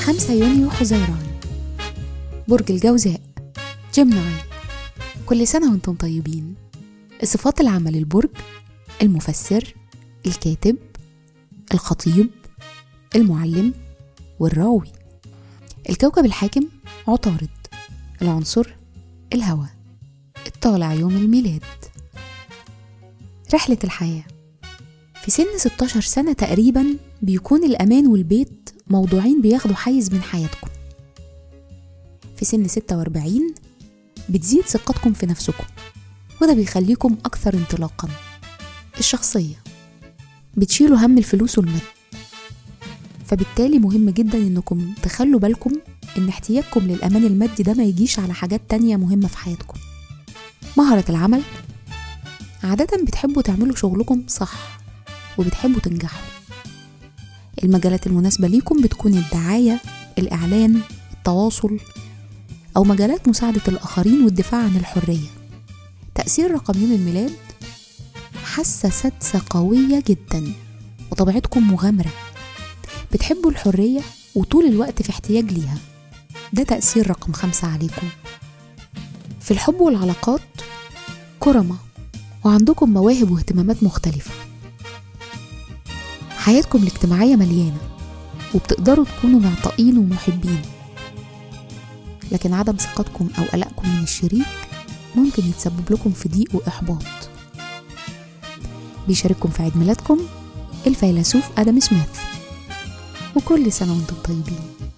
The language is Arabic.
5 يونيو حزيران برج الجوزاء. جيمناي كل سنة وأنتم طيبين. صفات العمل البرج المفسر الكاتب الخطيب المعلم والراوي. الكوكب الحاكم عطارد. العنصر الهواء. الطالع يوم الميلاد. رحلة الحياة. في سن 16 سنة تقريبا بيكون الأمان والبيت موضوعين بياخدوا حيز من حياتكم. في سن 46 بتزيد ثقتكم في نفسكم وده بيخليكم أكثر انطلاقا. الشخصية. بتشيلوا هم الفلوس والمال. فبالتالي مهم جدا إنكم تخلوا بالكم إن احتياجكم للأمان المادي ده ما يجيش على حاجات تانية مهمة في حياتكم. مهرة العمل. عادة بتحبوا تعملوا شغلكم صح وبتحبوا تنجحوا. المجالات المناسبة ليكم بتكون الدعاية الإعلان التواصل أو مجالات مساعدة الآخرين والدفاع عن الحرية. تأثير رقم يوم الميلاد حاسة سادسة قوية جدا وطبيعتكم مغامرة. بتحبوا الحرية وطول الوقت في احتياج ليها. ده تأثير رقم خمسة عليكم. في الحب والعلاقات كرمة وعندكم مواهب واهتمامات مختلفة. حياتكم الاجتماعية مليانة وبتقدروا تكونوا معطائين ومحبين. لكن عدم ثقتكم أو قلقكم من الشريك ممكن يتسبب لكم في ضيق وإحباط. بيشارككم في عيد ميلادكم الفيلسوف آدم سميث. وكل سنة وأنتم طيبين.